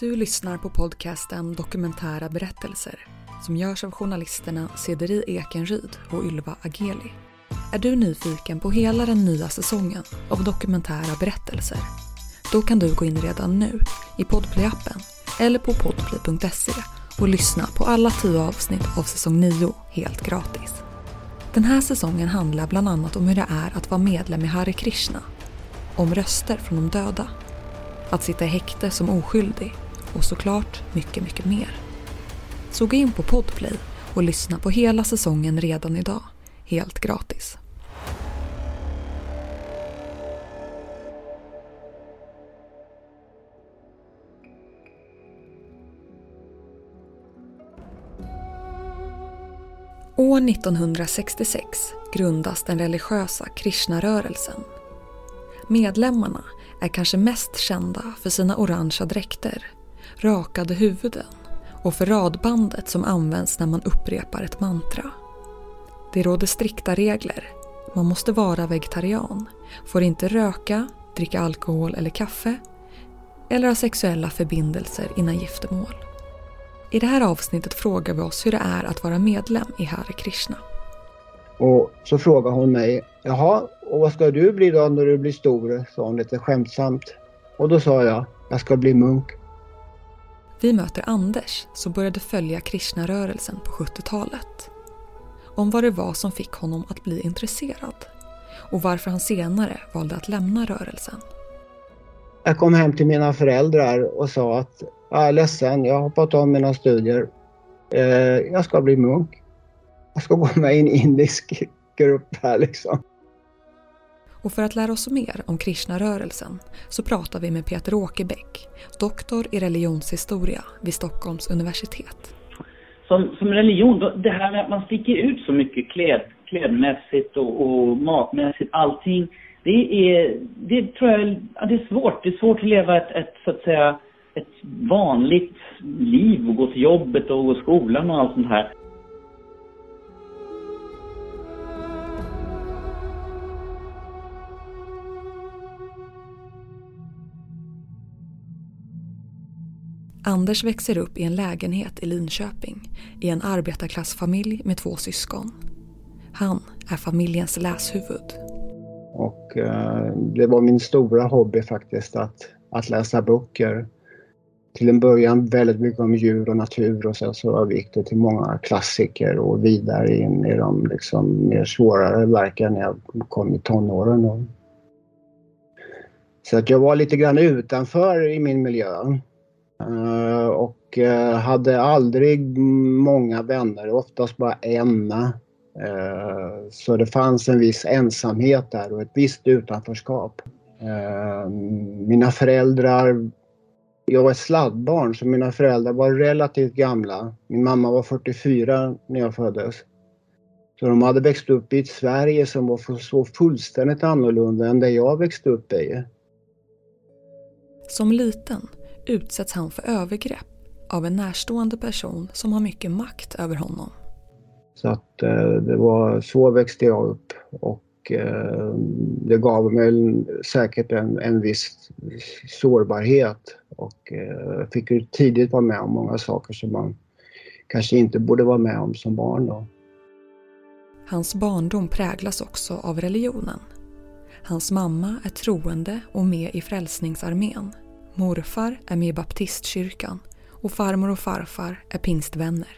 Du lyssnar på podcasten Dokumentära berättelser som görs av journalisterna Cederi Ekenryd och Ylva Ageli. Är du nyfiken på hela den nya säsongen av Dokumentära berättelser? Då kan du gå in redan nu i Podplay-appen eller på podplay.se och lyssna på alla tio avsnitt av säsong 9 helt gratis. Den här säsongen handlar bland annat om hur det är att vara medlem i Hare Krishna, om röster från de döda, att sitta i häkte som oskyldig och såklart mycket, mycket mer. Så gå in på Podplay och lyssna på hela säsongen redan idag, helt gratis. År 1966 grundas den religiösa Krishnarörelsen. Medlemmarna är kanske mest kända för sina orangea dräkter, rakade huvuden och för radbandet som används när man upprepar ett mantra. Det råder strikta regler. Man måste vara vegetarian, får inte röka, dricka alkohol eller kaffe eller ha sexuella förbindelser innan giftermål. I det här avsnittet frågar vi oss hur det är att vara medlem i Hare Krishna. Och så frågar hon mig, jaha, och vad ska du bli då när du blir stor? sa hon lite skämtsamt. Och då sa jag, jag ska bli munk. Vi möter Anders som började följa Krishnarörelsen på 70-talet. Om vad det var som fick honom att bli intresserad och varför han senare valde att lämna rörelsen. Jag kom hem till mina föräldrar och sa att jag är ledsen, jag har hoppat av mina studier. Eh, jag ska bli munk. Jag ska gå med i en indisk grupp här liksom. Och för att lära oss mer om Krishnarörelsen så pratar vi med Peter Åkerbäck, doktor i religionshistoria vid Stockholms universitet. Som, som religion, det här med att man sticker ut så mycket kläd, klädmässigt och, och matmässigt, allting. Det är, det tror jag, ja, det är svårt. Det är svårt att leva ett, ett så att säga, ett vanligt liv och gå till jobbet och gå till skolan och allt sånt här. Anders växer upp i en lägenhet i Linköping i en arbetarklassfamilj med två syskon. Han är familjens läshuvud. Och eh, det var min stora hobby faktiskt att, att läsa böcker. Till en början väldigt mycket om djur och natur och sen så gick det till många klassiker och vidare in i de liksom mer svårare verken när jag kom i tonåren. Och... Så att jag var lite grann utanför i min miljö. Eh, och eh, hade aldrig många vänner, oftast bara en. Eh, så det fanns en viss ensamhet där och ett visst utanförskap. mina föräldrar, jag var ett sladdbarn så mina föräldrar var relativt gamla. Min mamma var 44 när jag föddes. Så de hade växt upp i ett Sverige som var så fullständigt annorlunda än det jag växte upp i. Som liten utsätts han för övergrepp av en närstående person som har mycket makt över honom. Så att eh, det var, så växte jag upp och eh, det gav mig säkert en, en viss sårbarhet och eh, fick ju tidigt vara med om många saker som man kanske inte borde vara med om som barn då. Hans barndom präglas också av religionen. Hans mamma är troende och med i Frälsningsarmén Morfar är med i baptistkyrkan och farmor och farfar är pingstvänner.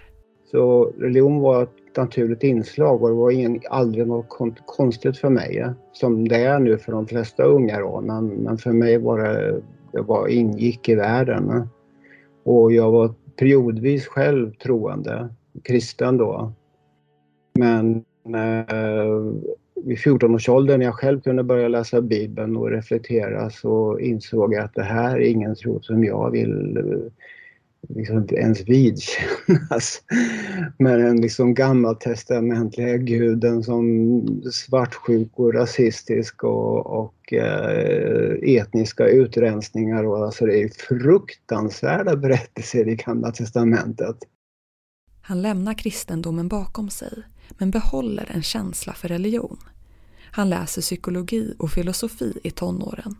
Så religion var ett naturligt inslag och det var ingen, aldrig något konstigt för mig. Eh, som det är nu för de flesta unga då. Men, men för mig var det, det var, ingick i världen. Eh. Och jag var periodvis själv troende, kristen då. Men eh, vid 14-årsåldern när jag själv kunde börja läsa Bibeln och reflektera så insåg jag att det här är ingen tro som jag vill eh, liksom ens vidkännas. med den liksom gammaltestamentliga guden som svartsjuk och rasistisk och, och eh, etniska utrensningar. Och, alltså det är fruktansvärda berättelser i Gamla testamentet. Han lämnar kristendomen bakom sig men behåller en känsla för religion. Han läser psykologi och filosofi i tonåren,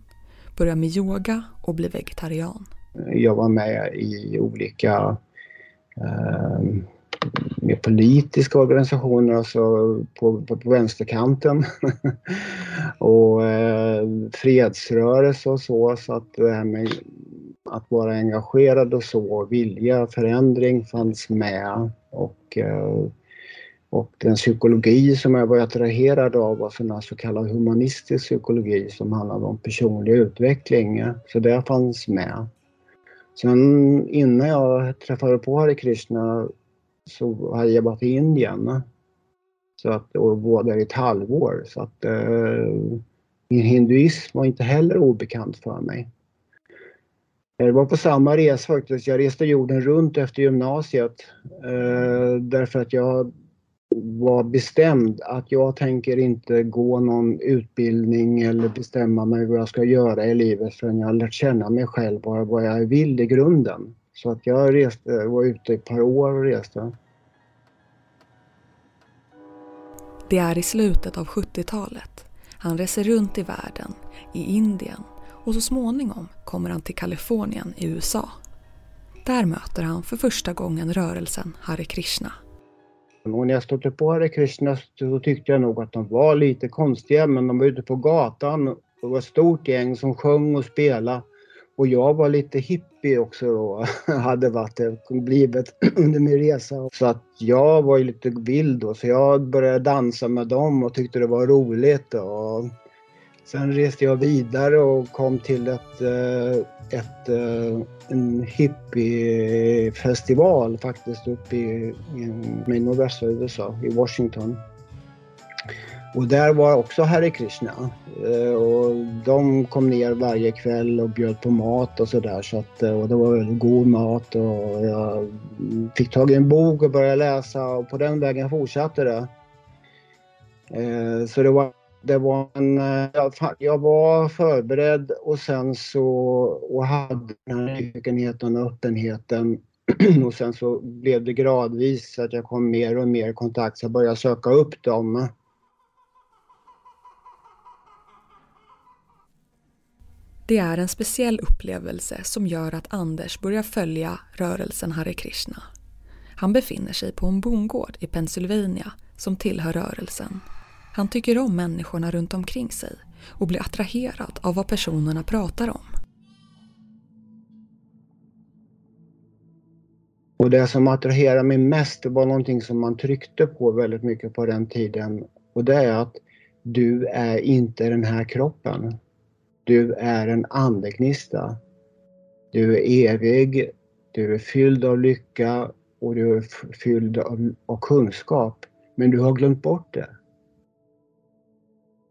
börjar med yoga och blir vegetarian. Jag var med i olika eh, politiska organisationer, alltså på, på, på vänsterkanten. och eh, fredsrörelse och så, så att det här med att vara engagerad och så, vilja förändring fanns med. Och, eh, och den psykologi som jag var attraherad av var sån så kallad humanistisk psykologi som handlade om personlig utveckling. Så det fanns med. Sen innan jag träffade på Hare Krishna så hade jag varit i Indien. Så att, och var där i ett halvår. Så att eh, min hinduism var inte heller obekant för mig. Det var på samma resa faktiskt. Jag reste jorden runt efter gymnasiet eh, därför att jag var bestämd att jag tänker inte gå någon utbildning eller bestämma mig vad jag ska göra i livet förrän jag har lärt känna mig själv och vad jag vill i grunden. Så att jag reste, var ute ett par år och reste. Det är i slutet av 70-talet. Han reser runt i världen, i Indien och så småningom kommer han till Kalifornien i USA. Där möter han för första gången rörelsen Hare Krishna. Och när jag stötte på Hare Krishna så tyckte jag nog att de var lite konstiga men de var ute på gatan. Det var ett stort gäng som sjöng och spelade. Och jag var lite hippie också då, hade varit blivit under min resa. Så att jag var ju lite vild då, så jag började dansa med dem och tyckte det var roligt. Och sen reste jag vidare och kom till ett, eh, ett, eh, en hippiefestival faktiskt uppe i, i nordvästra USA, i Washington. Och där var också Hare Krishna. Eh, och de kom ner varje kväll och bjöd på mat och sådär. Så att, och det var väldigt god mat och jag fick tag i en bok och började läsa och på den vägen fortsatte det. Så det var, det var en, eh, jag var förberedd och sen så och hade den här nyfikenheten och öppenheten och sen så blev det gradvis att jag kom mer och mer i kontakt så jag började söka upp dem. Det är en speciell upplevelse som gör att Anders börjar följa rörelsen Hare Krishna. Han befinner sig på en bondgård i Pennsylvania som tillhör rörelsen. Han tycker om människorna runt omkring sig och blir attraherad av vad personerna pratar om. Och det som attraherar mig mest det var någonting som man tryckte på väldigt mycket på den tiden och det är att du är inte den här kroppen. Du är en andegnista. Du är evig, du är fylld av lycka och du är fylld av, av kunskap. Men du har glömt bort det.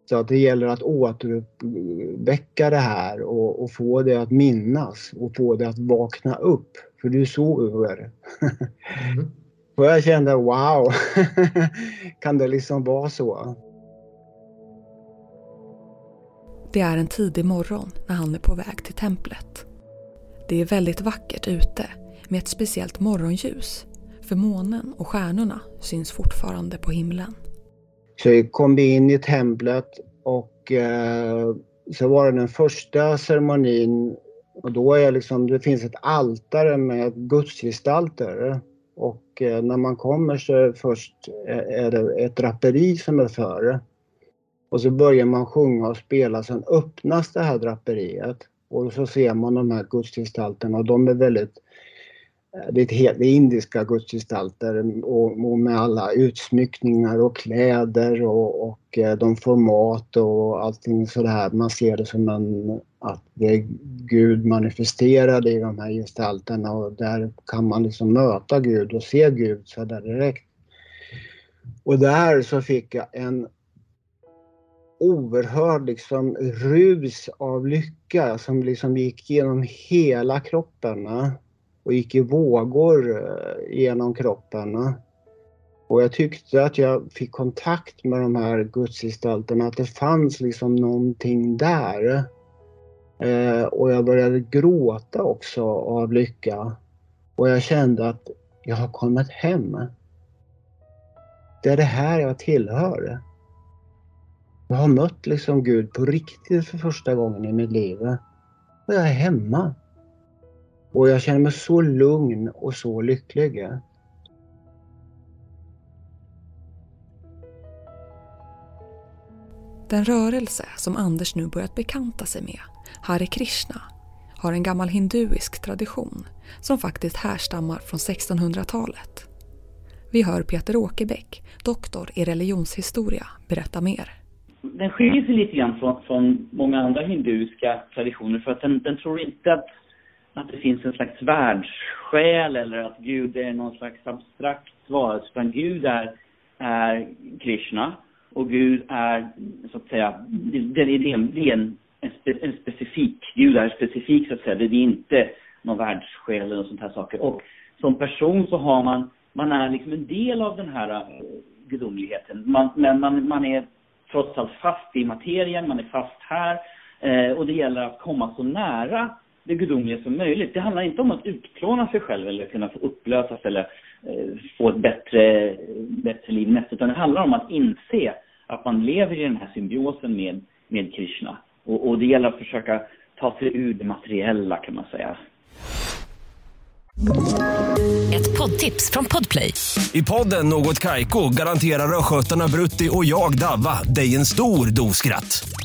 Så att det gäller att återuppväcka det här och, och, få det att minnas och få det att vakna upp. För du sover. Mm. och jag kände wow, kan det liksom vara så? Det är en tidig morgon när han är på väg till templet. Det är väldigt vackert ute med ett speciellt morgonljus för månen och stjärnorna syns fortfarande på himlen. Så kom vi in i templet och eh, så var det den första ceremonin och då är liksom, det finns ett altare med gudsgestalter. Och eh, när man kommer så först eh, är det ett draperi som är före. Och så börjar man sjunga och spela, sen öppnas det här draperiet och så ser man de här gudsgestalterna och de är väldigt Eh, det är, indiska gudsgestalter och, med alla utsmyckningar och kläder och, och eh, de får mat och allting sådär. Man ser det som en, att det är Gud manifesterad i de här gestalterna och där kan man liksom möta Gud och se Gud så där direkt. Och där så fick jag en oerhörd liksom rus av lycka som liksom gick genom hela kroppen och gick i vågor eh, genom kroppen. Och jag tyckte att jag fick kontakt med de här gudsgestalterna, att det fanns liksom någonting där. Eh, och jag började gråta också av lycka. Och jag kände att jag har kommit hem. Det är det här jag tillhör. Jag har mött liksom Gud på riktigt för första gången i mitt liv. Och jag är hemma. Och jag känner mig så lugn och så lycklig. Den rörelse som Anders nu börjat bekanta sig med, Hare Krishna, har en gammal hinduisk tradition som faktiskt härstammar från 1600-talet. Vi hör Peter Åkerbäck, doktor i religionshistoria, berätta mer. Den skiljer sig lite grann från, från många andra hinduiska traditioner för att den, den tror inte att, att det finns en slags världssjäl eller att Gud är någon slags abstrakt varelse utan Gud är, är Krishna och Gud är så att säga, det, det, det, det är en, en, spe, en specifik, Gud är specifik så att säga, det är inte någon världssjäl eller sånt här saker. Och som person så har man man är liksom en del av den här eh, gudomligheten. Man, men man, man är trots allt fast i materien, man är fast här. Eh, och det gäller att komma så nära det gudomliga som möjligt. Det handlar inte om att utplåna sig själv eller kunna få upplösas eller eh, få ett bättre, bättre liv nästa. Utan det handlar om att inse att man lever i den här symbiosen med, med Krishna. Och, och det gäller att försöka ta sig ur det materiella kan man säga. Ett poddtips från Podplay. I podden Något Kaiko garanterar östgötarna Brutti och jag, Davva, dig en stor dos skratt.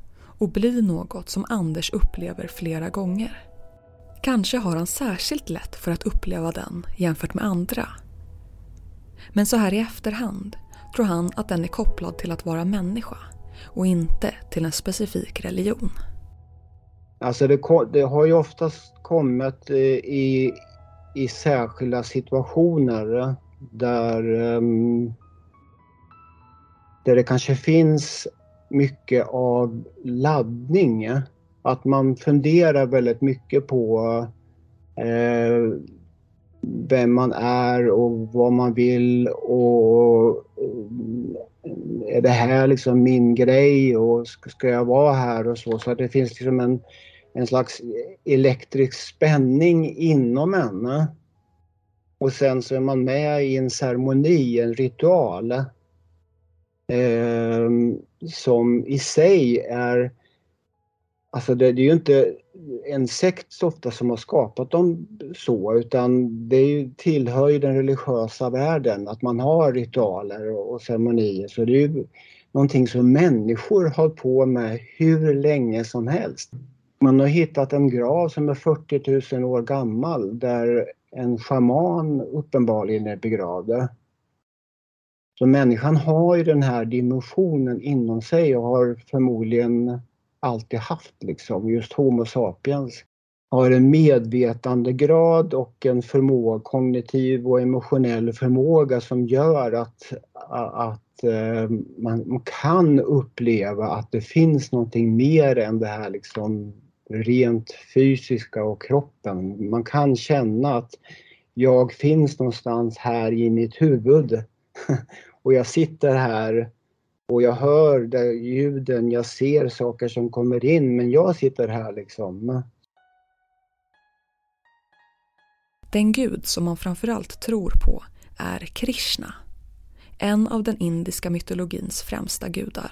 och bli något som Anders upplever flera gånger. Kanske har han särskilt lätt för att uppleva den jämfört med andra. Men så här i efterhand tror han att den är kopplad till att vara människa och inte till en specifik religion. Alltså det, det har ju oftast kommit eh, i, i särskilda situationer där, ehm, där det kanske finns mycket av laddning. Att man funderar väldigt mycket på eh, vem man är och vad man vill och eh, är det här liksom min grej och ska jag vara här och så. Så att det finns liksom en, en slags elektrisk spänning inom en. Och sen så är man med i en ceremoni, en ritual. Eh, som i sig är Alltså det, det, är ju inte en sekt så ofta som har skapat dem så utan det ju, tillhör ju den religiösa världen att man har ritualer och, och ceremonier. Så det är ju någonting som människor har på med hur länge som helst. Man har hittat en grav som är 40 000 år gammal där en schaman uppenbarligen är begravd. Så människan har ju den här dimensionen inom sig och har förmodligen alltid haft liksom, just Homo sapiens har en medvetandegrad och en förmåga, kognitiv och emotionell förmåga som gör att, att eh, man kan uppleva att det finns någonting mer än det här liksom rent fysiska och kroppen. Man kan känna att jag finns någonstans här i mitt huvud och jag sitter här och jag hör ljuden, jag ser saker som kommer in men jag sitter här liksom. Den gud som man framförallt tror på är Krishna. En av den indiska mytologins främsta gudar.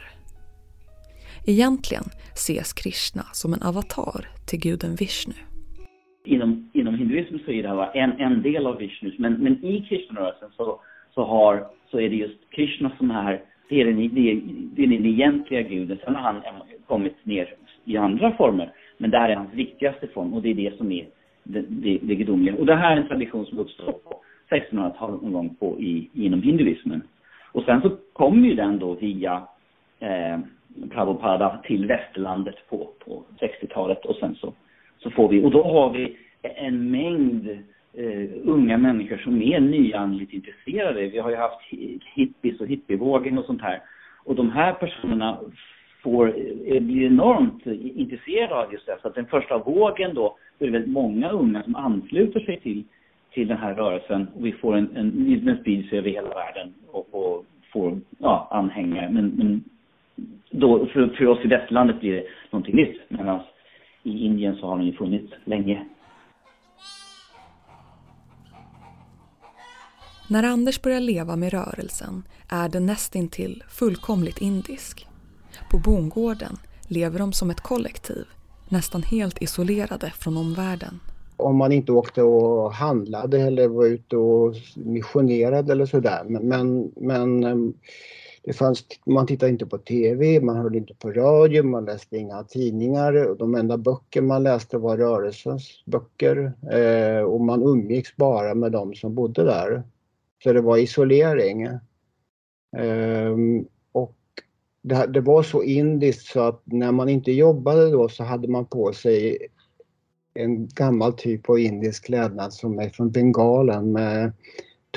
Egentligen ses Krishna som en avatar till guden Vishnu. Inom, inom hinduismen så är det en, en del av Vishnu, men, men i Krishnarörelsen så, så, har, så är det just Krishna som är det är den, det är, den egentliga guden. Sen har han kommit ner i andra former. Men det här är hans viktigaste form och det är det som är det, det, det gudomliga. Och det här är en tradition som uppstår på 1600-talet någon gång på, i, inom hinduismen. Och sen så kommer ju den då via eh, Prabhupada till västerlandet på, på 60-talet och sen så, så får vi, och då har vi en mängd eh, unga människor som är nyandligt intresserade. Vi har ju haft hippies och hippievågen och sånt här. Och de här personerna får, eh, blir enormt intresserade av just det. Så att den första vågen då, då är det väldigt många unga som ansluter sig till, till den här rörelsen och vi får en, en den sprids över hela världen och, och får ja, anhängare. Men, men då, för, för oss i västlandet blir det någonting nytt. Medan i Indien så har den ju funnits länge. När Anders börjar leva med rörelsen är den nästintill fullkomligt indisk. På bondgården lever de som ett kollektiv, nästan helt isolerade från omvärlden. Om man inte åkte och handlade eller var ute och missionerade eller sådär. Men, men, ehm, det fanns, man tittade inte på TV, man hörde inte på radio, man läste inga tidningar. De enda böcker man läste var rörelsens böcker eh, och man umgicks bara med de som bodde där. Så det var isolering. Um, och det, det, var så indiskt så att när man inte jobbade då så hade man på sig en gammal typ av indisk klädnad som är från Bengalen med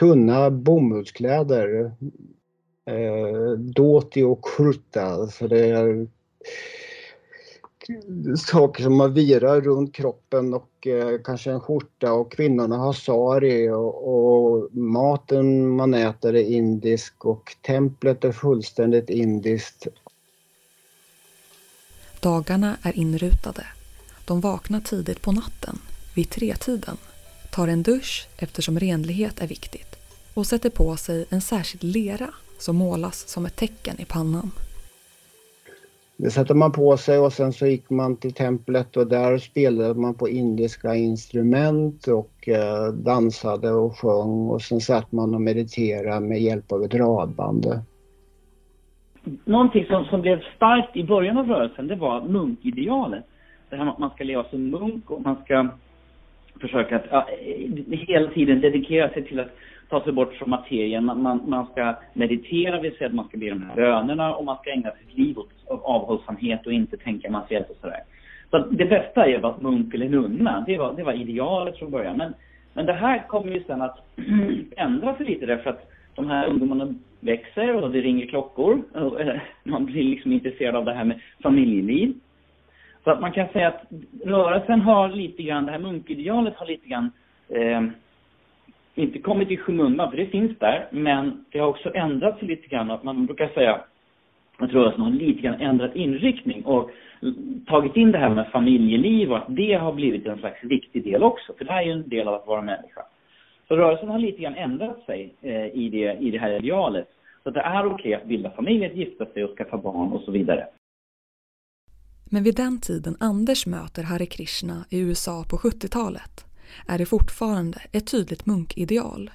tunna bomullskläder eh, dhoti och kurta. så det är saker som man virar runt kroppen och eh, kanske en skjorta och kvinnorna har sari och, och, maten man äter är indisk och templet är fullständigt indiskt. Dagarna är inrutade. De vaknar tidigt på natten, vid tretiden, tar en dusch eftersom renlighet är viktigt och sätter på sig en särskild lera som målas som ett tecken i pannan. Det satte man på sig och sen så gick man till templet och där spelade man på indiska instrument och eh, dansade och sjöng och sen satt man och mediterade med hjälp av ett radband. Någonting som, som blev starkt i början av rörelsen det var munkidealet. Det här med att man ska leva som munk och man ska försöka att ja, eh, hela tiden dedikera sig till att ta sig bort från materien. Man, man, man ska meditera, vi säger att man ska be de här bönerna och man ska ägna sitt liv åt avhållsamhet och inte tänka materiellt och sådär. Så det bästa är att vara munk eller nunna. Det var, det var idealet från början. Men, men det här kommer ju sen att ändra sig lite därför att de här ungdomarna växer och det ringer klockor. Eh, man blir liksom intresserad av det här med familjeliv. Så att man kan säga att rörelsen har lite grann, det här munkidealet har lite grann eh, inte kommit i skymundan, för det finns där, men det har också ändrat sig lite grann. Man brukar säga att rörelsen har lite grann ändrat inriktning och tagit in det här med familjeliv och att det har blivit en slags viktig del också, för det här är ju en del av att vara människa. Så rörelsen har lite grann ändrat sig eh, i, det, i det här idealet. Så att det är okej okay att bilda familj, att gifta sig och skaffa barn och så vidare. Men vid den tiden Anders möter Hare Krishna i USA på 70-talet är det fortfarande ett tydligt munkideal.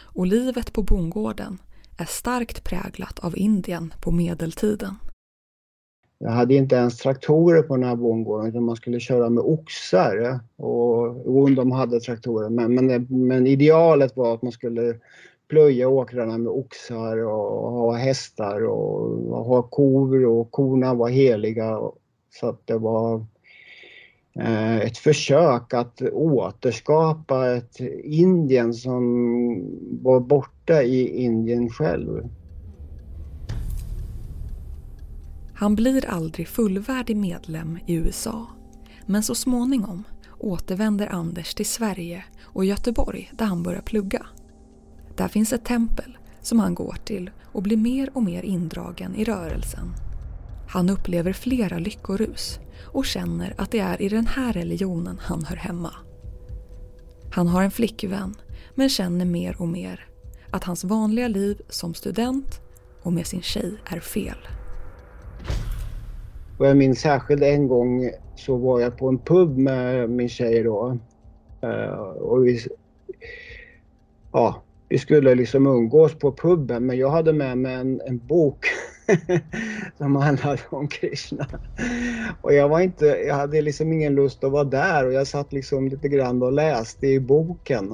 Och livet på bondgården är starkt präglat av Indien på medeltiden. Jag hade inte ens traktorer på den här bondgården utan man skulle köra med oxar. Och, och de hade traktorer men, men, men idealet var att man skulle plöja åkrarna med oxar och ha hästar och ha kor och korna var heliga. Så att det var Eh, ett försök att återskapa ett Indien som var borta i Indien själv. Han blir aldrig fullvärdig medlem i USA. Men så småningom återvänder Anders till Sverige och Göteborg där han börjar plugga. Där finns ett tempel som han går till och blir mer och mer indragen i rörelsen. Han upplever flera lyckorus och känner att det är i den här religionen han hör hemma. Han har en flickvän men känner mer och mer att hans vanliga liv som student och med sin tjej är fel. Och jag minns särskilt en gång så var jag på en pub med min tjej då. Eh, och vi, ja, vi skulle liksom umgås på puben men jag hade med mig en, en bok som handlade om Krishna. Och jag var inte, jag hade liksom ingen lust att vara där och jag satt liksom lite grann och läste i boken.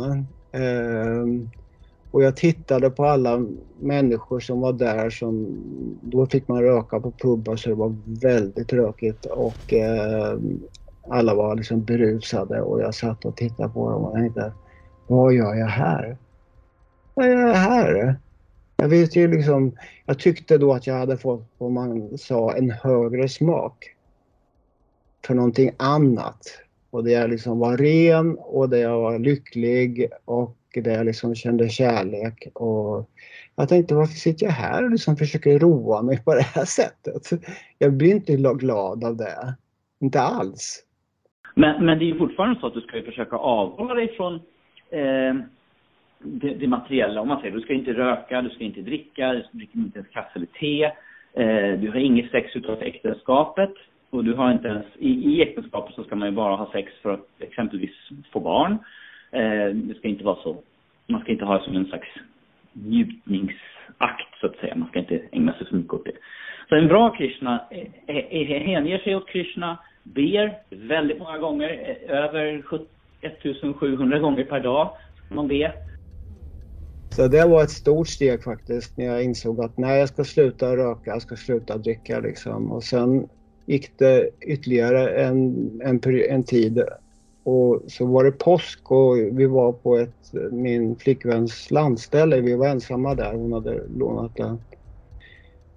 Ehm, och jag tittade på alla människor som var där som, då fick man röka på pubbar så det var väldigt rökigt och eh, alla var liksom berusade och jag satt och tittade på dem och tänkte, vad gör jag här? Vad gör jag här? Jag vet ju liksom, jag tyckte då att jag hade fått, vad man sa, en högre smak för någonting annat. och där jag liksom var ren och där jag var lycklig och där jag liksom kände kärlek. Och jag tänkte varför sitter jag här och liksom försöker roa mig på det här sättet? Jag blir inte glad av det. Inte alls. Men, men det är ju fortfarande så att du ska försöka avhålla dig från eh, det, det, materiella. Om man säger du ska inte röka, du ska inte dricka, du dricker inte ens kaffe eller te. Eh, du har inget sex utav äktenskapet. Och du har inte ens, i, i äktenskapet så ska man ju bara ha sex för att exempelvis få barn. Eh, det ska inte vara så. Man ska inte ha det som en slags njutningsakt så att säga. Man ska inte ägna sig så mycket åt det. Så en bra Krishna eh, eh, eh, hänger sig åt Krishna, ber väldigt många gånger, över 1700 gånger per dag ska man be. Så det var ett stort steg faktiskt när jag insåg att nej, jag ska sluta röka, jag ska sluta dricka liksom. Och sen gick det ytterligare en, en, en tid och så var det påsk och vi var på ett, min flickväns landställe. Vi var ensamma där, hon hade lånat det.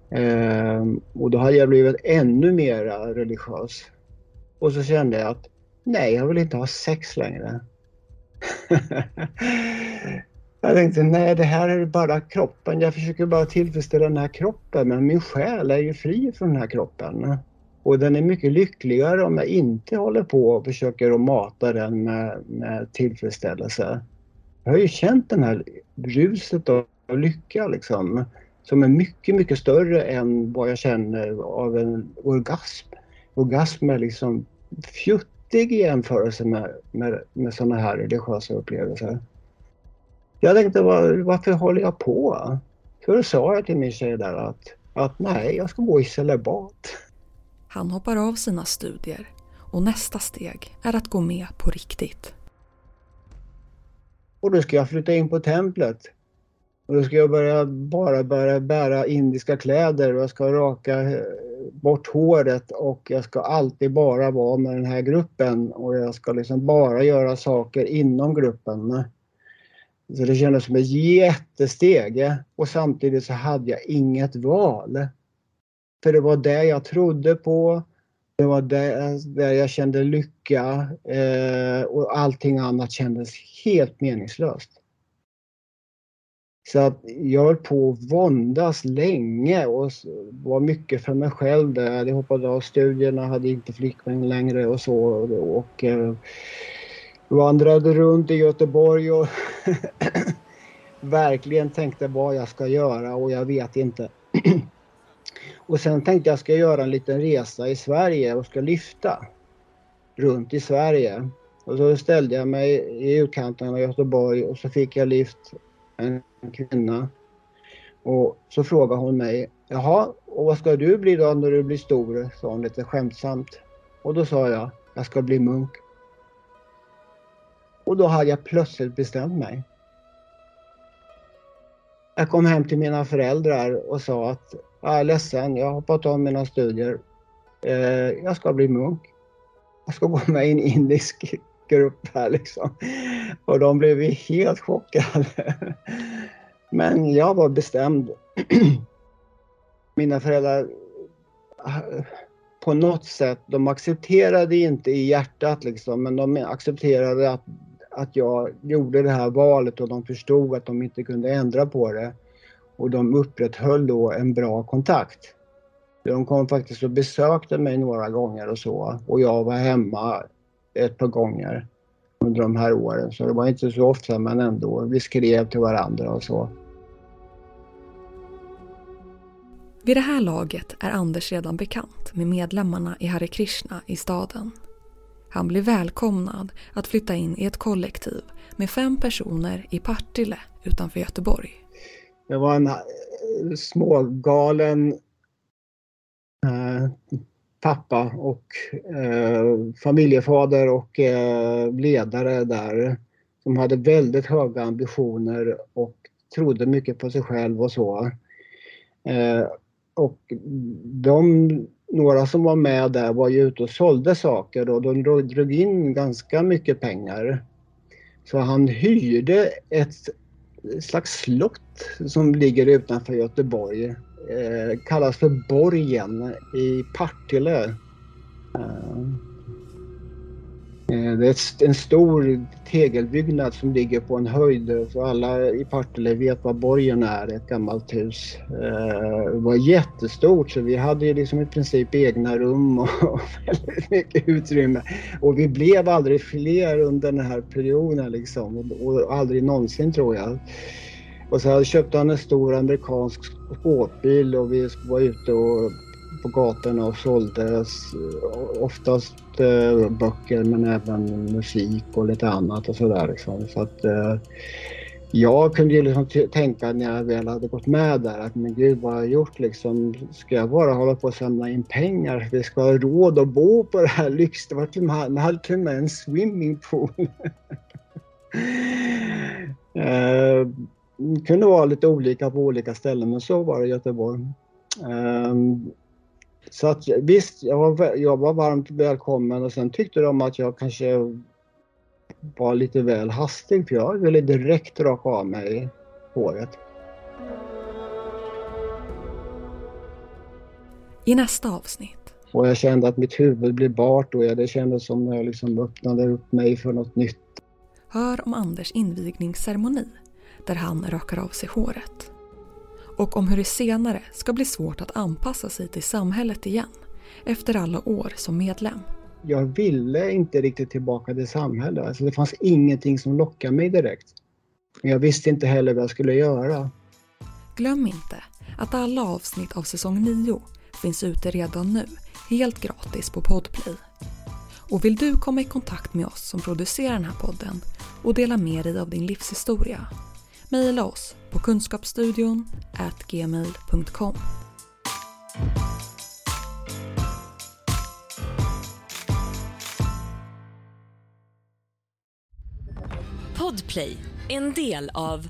Ehm, och då hade jag blivit ännu mera religiös. Och så kände jag att nej, jag vill inte ha sex längre. jag tänkte nej, det här är bara kroppen. Jag försöker bara tillfredsställa den här kroppen men min själ är ju fri från den här kroppen. Och den är mycket lyckligare om jag inte håller på och försöker att mata den med, med tillfredsställelse. Jag har ju känt den här ruset av lycka liksom som är mycket, mycket större än vad jag känner av en orgasm. Orgasm är liksom fjuttig i jämförelse med, med, med sådana här religiösa upplevelser. Jag tänkte, var, varför håller jag på? Så då sa jag till min tjej där att, att nej, jag ska gå i celibat. Han hoppar av sina studier och nästa steg är att gå med på riktigt. Och då ska jag flytta in på templet. Och då ska jag börja, bara börja bära indiska kläder och jag ska raka eh, bort håret och jag ska alltid bara vara med den här gruppen och jag ska liksom bara göra saker inom gruppen. Så det kändes som ett jättesteg och samtidigt så hade jag inget val. För det var det jag trodde på. Det var där, där jag kände lycka eh, och allting annat kändes helt meningslöst. Så att jag höll på att våndas länge och var mycket för mig själv där. Jag hoppade av studierna, hade inte flickvän längre och så. Och eh, vandrade runt i Göteborg och verkligen tänkte vad jag ska göra och jag vet inte. Och sen tänkte jag ska göra en liten resa i Sverige och ska lyfta runt i Sverige. Och så ställde jag mig i utkanten av Göteborg och så fick jag lyft en kvinna. Och så frågade hon mig, jaha, och vad ska du bli då när du blir stor? sa hon lite skämtsamt. Och då sa jag, jag ska bli munk. Och då hade jag plötsligt bestämt mig. Jag kom hem till mina föräldrar och sa att jag är ledsen, jag har hoppat av mina studier. Eh, jag ska bli munk. Jag ska gå med i en indisk grupp här liksom. Och de blev helt chockade. Men jag var bestämd. Mina föräldrar på något sätt, de accepterade inte i hjärtat liksom, men de accepterade att, att jag gjorde det här valet och de förstod att de inte kunde ändra på det och de upprätthöll då en bra kontakt. De kom faktiskt och besökte mig några gånger och så och jag var hemma ett par gånger under de här åren. Så det var inte så ofta men ändå. Vi skrev till varandra och så. Vid det här laget är Anders redan bekant med medlemmarna i Hare Krishna i staden. Han blir välkomnad att flytta in i ett kollektiv med fem personer i Partille utanför Göteborg. Det var en eh, smågalen eh, pappa och eh, familjefader och eh, ledare där som hade väldigt höga ambitioner och trodde mycket på sig själv och så. Eh, och de, några som var med där var ju ute och sålde saker och de drog in ganska mycket pengar. Så han hyrde ett slags slott som ligger utanför Göteborg. Eh, kallas för Borgen i Partille. Eh, Eh, det är en stor tegelbyggnad som ligger på en höjd. Eh, så alla i Partille vet vad borgen är, ett gammalt hus. Eh, det var jättestort så vi hade liksom i princip egna rum och väldigt mycket utrymme. Och vi blev aldrig fler under den här perioden liksom. Och aldrig någonsin tror jag. Och så köpte han en stor amerikansk skåpbil och vi var ute och på gatorna och sålde eh, oftast eh, böcker men även musik och lite annat och sådär. Liksom. Så att, eh, jag kunde ju liksom tänka när jag väl hade gått med där att men gud vad har jag gjort liksom? Ska jag bara hålla på och samla in pengar? Vi ska ha råd att bo på det här lyx... Det var till och med, hade till och med en swimmingpool. eh, det kunde vara lite olika på olika ställen men så var det i Göteborg. Eh, så att visst, jag var, jag var varmt välkommen och sen tyckte de att jag kanske var lite väl hastig för jag ville direkt raka av mig håret. I nästa avsnitt. Och jag kände att mitt huvud blev bart och det kändes som när jag liksom öppnade upp mig för något nytt. Hör om Anders invigningsceremoni där han rakar av sig håret och om hur det senare ska bli svårt att anpassa sig till samhället igen efter alla år som medlem. Jag ville inte riktigt tillbaka till samhället. Alltså det fanns ingenting som lockade mig direkt. Jag visste inte heller vad jag skulle göra. Glöm inte att alla avsnitt av säsong 9 finns ute redan nu, helt gratis på Podplay. Och vill du komma i kontakt med oss som producerar den här podden och dela med dig av din livshistoria Mejla oss på kunskapsstudion gmail.com. Podplay, en del av